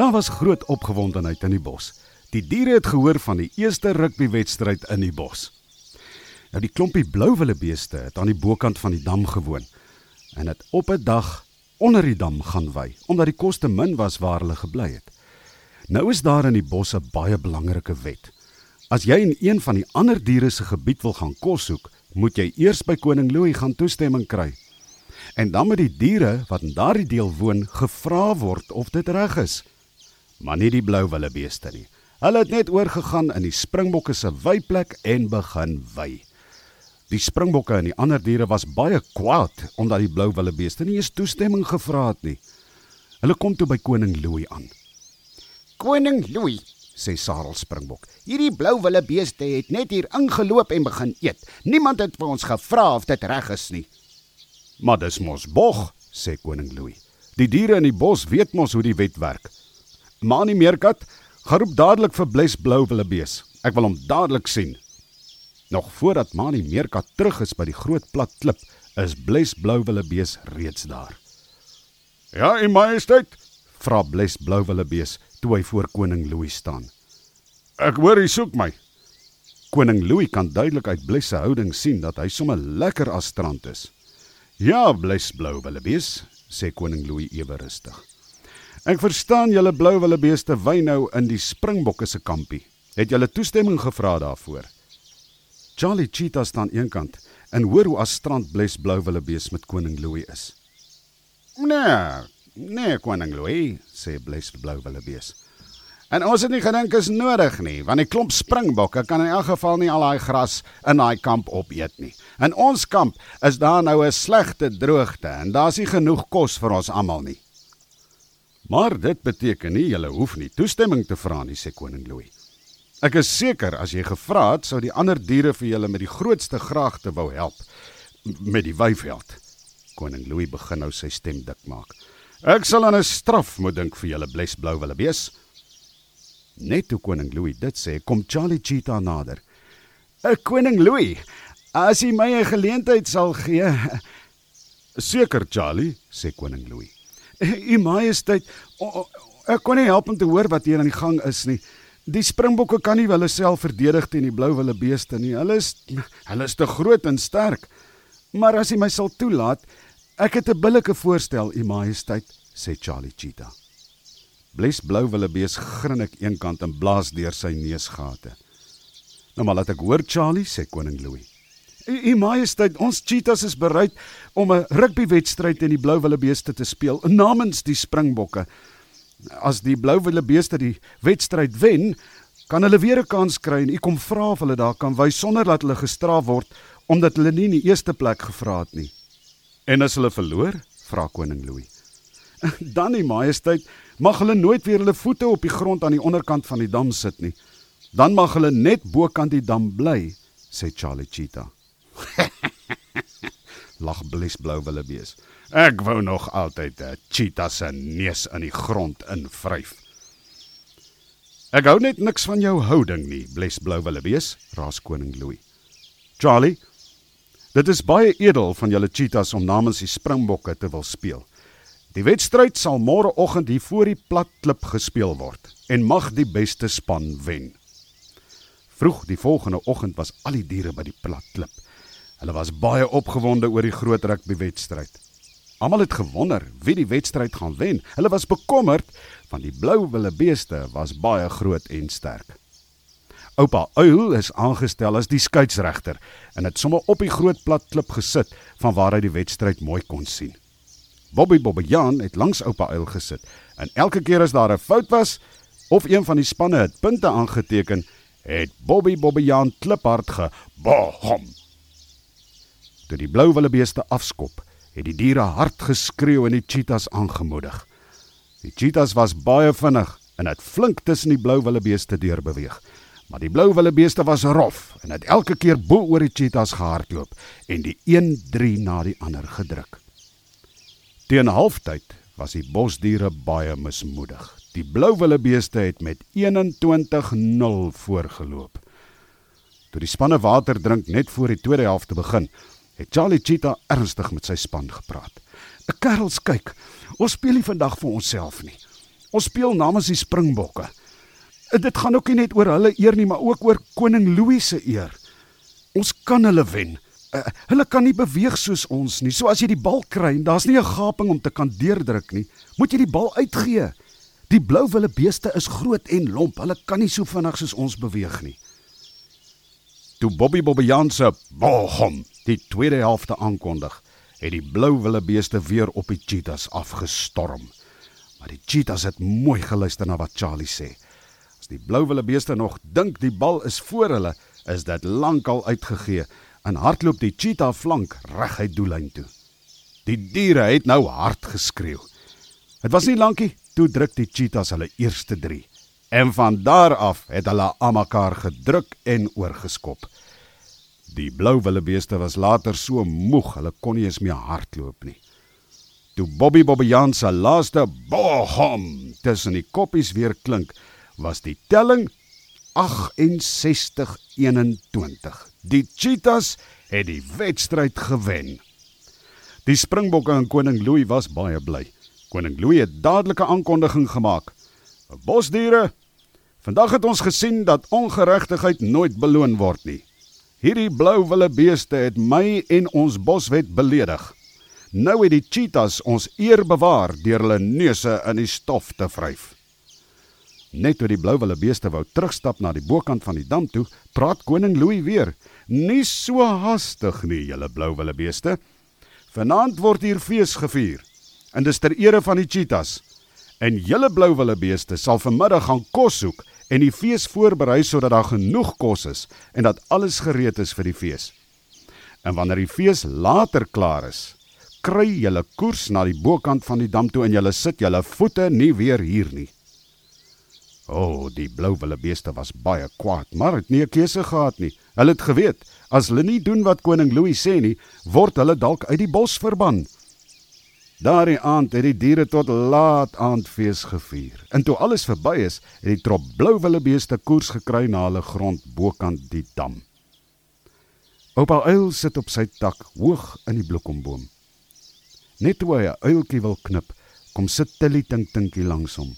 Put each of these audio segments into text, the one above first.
Daar was groot opgewondenheid in die bos. Die diere het gehoor van die eerste rugbywedstryd in die bos. Nou die klompie blouwillebeeste het aan die bokant van die dam gewoon en het op 'n dag onder die dam gaan wy omdat die kos te min was waar hulle gebly het. Nou is daar in die bos 'n baie belangrike wet. As jy in een van die ander diere se gebied wil gaan kos soek, moet jy eers by koning Louis gaan toestemming kry. En dan moet die diere wat in daardie deel woon gevra word of dit reg is. Maar nie die blouwillebeeste nie. Hulle het net oorgegaan in die springbokke se weiplek en begin wy. Die springbokke en die ander diere was baie kwaad omdat die blouwillebeeste nie eens toestemming gevra het nie. Hulle kom toe by koning Louis aan. Koning Louis, sê Sarel Springbok. Hierdie blouwillebeeste het net hier ingeloop en begin eet. Niemand het vir ons gevra of dit reg is nie. Maar dis mos bog, sê koning Louis. Die diere in die bos weet mos hoe die wet werk. Manie Meerkat, geroep dadelik vir Bles Blouwillebees. Ek wil hom dadelik sien. Nog voordat Mani Meerkat terug is by die groot plat klip, is Bles Blouwillebees reeds daar. "Ja, u majesteit," vra Bles Blouwillebees toe hy voor koning Louis staan. "Ek hoor hy soek my." Koning Louis kan duidelik uit Bles se houding sien dat hy sommer lekker as strand is. "Ja, Bles Blouwillebees," sê koning Louis ewe rustig. "Ek verstaan julle Blouwillebeeste wy nou in die Springbokke se kampie. Het julle toestemming gevra daarvoor?" Charlie Cheetah staan eenkant en hoor hoe as strand bles blouwillebees met koning Louis is. Nee, nee koning Louis, sê bles blouwillebees. En ons het nie gedink is nodig nie, want die klomp springbokke kan in elk geval nie al daai gras in daai kamp opeet nie. In ons kamp is daar nou 'n slegte droogte en daar's nie genoeg kos vir ons almal nie. Maar dit beteken nie jy hoef nie toestemming te vra nie, sê koning Louis. Ek is seker as jy gevra het, sou die ander diere vir julle met die grootste graagte wou help met die wyveld. Koning Louis begin nou sy stem dik maak. Ek sal aan 'n straf moet dink vir julle blesblou wille wees. Net toe koning Louis dit sê, kom Charlie Cheetah nader. "Ek eh, koning Louis, as jy my 'n geleentheid sal gee." "Seker, Charlie," sê koning Louis. "U majesteit, ek kon nie help om te hoor wat hier aan die gang is nie." Die springbokke kan nie hulle self verdedig teen die blou wille beeste nie. Hulle is hulle is te groot en sterk. Maar as jy my sal toelaat, ek het 'n billike voorstel, u majesteit, sê Charlie Cheetah. Bles blou wille bees grin ek eenkant en blaas deur sy neusgate. Nou maar laat ek hoor Charlie, sê koning Louis. U majesteit, ons cheetahs is bereid om 'n rugbywedstryd teen die blou wille beeste te speel namens die springbokke as die blou wille beeste die wedstryd wen, kan hulle weer 'n kans kry en u kom vra of hulle daar kan wys sonder dat hulle gestraf word omdat hulle nie in die eerste plek gevra het nie. En as hulle verloor, vra koning Louis. Dan die majesteit mag hulle nooit weer hulle voete op die grond aan die onderkant van die dam sit nie. Dan mag hulle net bokant die dam bly, sê Charlie Cheetah. Lag bles blou wille bees. Ek wou nog altyd 'n cheetah se neus in die grond invryf. Ek hou net niks van jou houding nie, bles blou wille wees, raas koning Louis. Charlie, dit is baie edel van julle cheetahs om namens die springbokke te wil speel. Die wedstryd sal môreoggend hier voor die plat klip gespeel word en mag die beste span wen. Vroeg die volgende oggend was al die diere by die plat klip. Hulle was baie opgewonde oor die groot rugby wedstryd. Almal het gewonder wie die wedstryd gaan wen. Hulle was bekommerd want die blou wille beeste was baie groot en sterk. Oupa Uil is aangestel as die skeieregter en het sommer op die groot plat klip gesit van waar hy die wedstryd mooi kon sien. Bobby Bobbejaan het langs Oupa Uil gesit en elke keer as daar 'n fout was of een van die spanne het punte aangeteken, het Bobby Bobbejaan kliphard gebom. Toe die blou wille beeste afskop, het die diere hard geskreeu en die cheetahs aangemoedig. Die cheetahs was baie vinnig en het flink tussen die blou willebeeste deur beweeg. Maar die blou willebeeste was rof en het elke keer bo oor die cheetahs gehardloop en die een drie na die ander gedruk. Teen halftyd was die bosdiere baie mismoedig. Die blou willebeeste het met 21-0 voorgeloop. Toe die spanne water drink net voor die tweede helfte begin, het Charlie Cheetah ernstig met sy span gepraat. 'n Kerels kyk, ons speel nie vandag vir onsself nie. Ons speel namens die Springbokke. Dit gaan ook nie net oor hulle eer nie, maar ook oor koning Louis se eer. Ons kan hulle wen. Uh, hulle kan nie beweeg soos ons nie. So as jy die bal kry en daar's nie 'n gaping om te kan deurdruk nie, moet jy die bal uitgee. Die blou wille beeste is groot en lomp. Hulle kan nie so vinnig soos ons beweeg nie. Toe Bobby Bobbejaan se bohom die tweede helfte aankondig, het die blou wille beeste weer op die cheetahs afgestorm. Maar die cheetahs het mooi geluister na wat Charlie sê. As die blou wille beeste nog dink die bal is voor hulle, is dit lankal uitgegee en hardloop die cheetah flank reguit doellyn toe. Die diere het nou hard geskreeu. Dit was nie lankie toe druk die cheetahs hulle eerste 3 en van daar af het hulle almekaar gedruk en oorgeskop. Die blou willebeeste was later so moeg, hulle kon nie eens meer hardloop nie. Toe Bobby Bobbejaan se laaste bohom tussen die koppies weer klink, was die telling 68-21. Die Cheetahs het die wedstryd gewen. Die Springbokke en koning Louis was baie bly. Koning Louis het dadelike aankondiging gemaak. Bosdiere, vandag het ons gesien dat ongeregtigheid nooit beloon word nie. Hierdie blou wille beeste het my en ons boswet beledig. Nou het die cheetahs ons eer bewaar deur hulle neuse in die stof te vryf. Net toe die blou wille beeste wou terugstap na die bokant van die dam toe, praat koning Louis weer. Nie so haastig nie, julle blou wille beeste. Vanaand word hier fees gevier. En dis ter ere van die cheetahs. En julle blou wille beeste sal vanmiddag gaan kos soek en die fees voorberei sodat daar genoeg kos is en dat alles gereed is vir die fees. En wanneer die fees later klaar is, kry julle koers na die bokant van die dam toe en julle sit julle voete nie weer hier nie. O, oh, die blou wille beeste was baie kwaad, maar het nie 'n keuse gehad nie. Hulle het geweet as hulle nie doen wat koning Louis sê nie, word hulle dalk uit die bos verban. Daardie aand het die diere tot laat aandfees gevier. En toe alles verby is, het die trop blou wille beeste koers gekry na hulle grond bokant die dam. Oupa uil sit op sy tak hoog in die bloekomboom. Net toe hy 'n uiltjie wil knip, kom sit Tilly tink tinkie langs hom.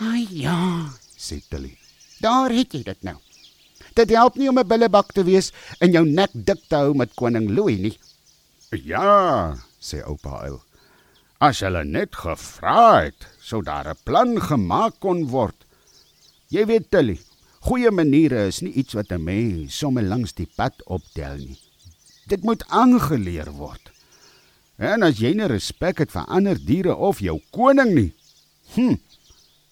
Ai ja, sê Tilly. Daar het jy dit nou. Dit help nie om 'n billebak te wees en jou nek dik te hou met koning Louis nie. Ja, sê oupa uil. As hulle net gevra het, sou daar 'n plan gemaak kon word. Jy weet Tilly, goeie maniere is nie iets wat 'n mens sommer langs die pad optel nie. Dit moet aangeleer word. En as jy nie respek het vir ander diere of jou koning nie, hm,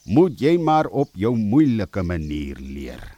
moet jy maar op jou moeilike manier leer.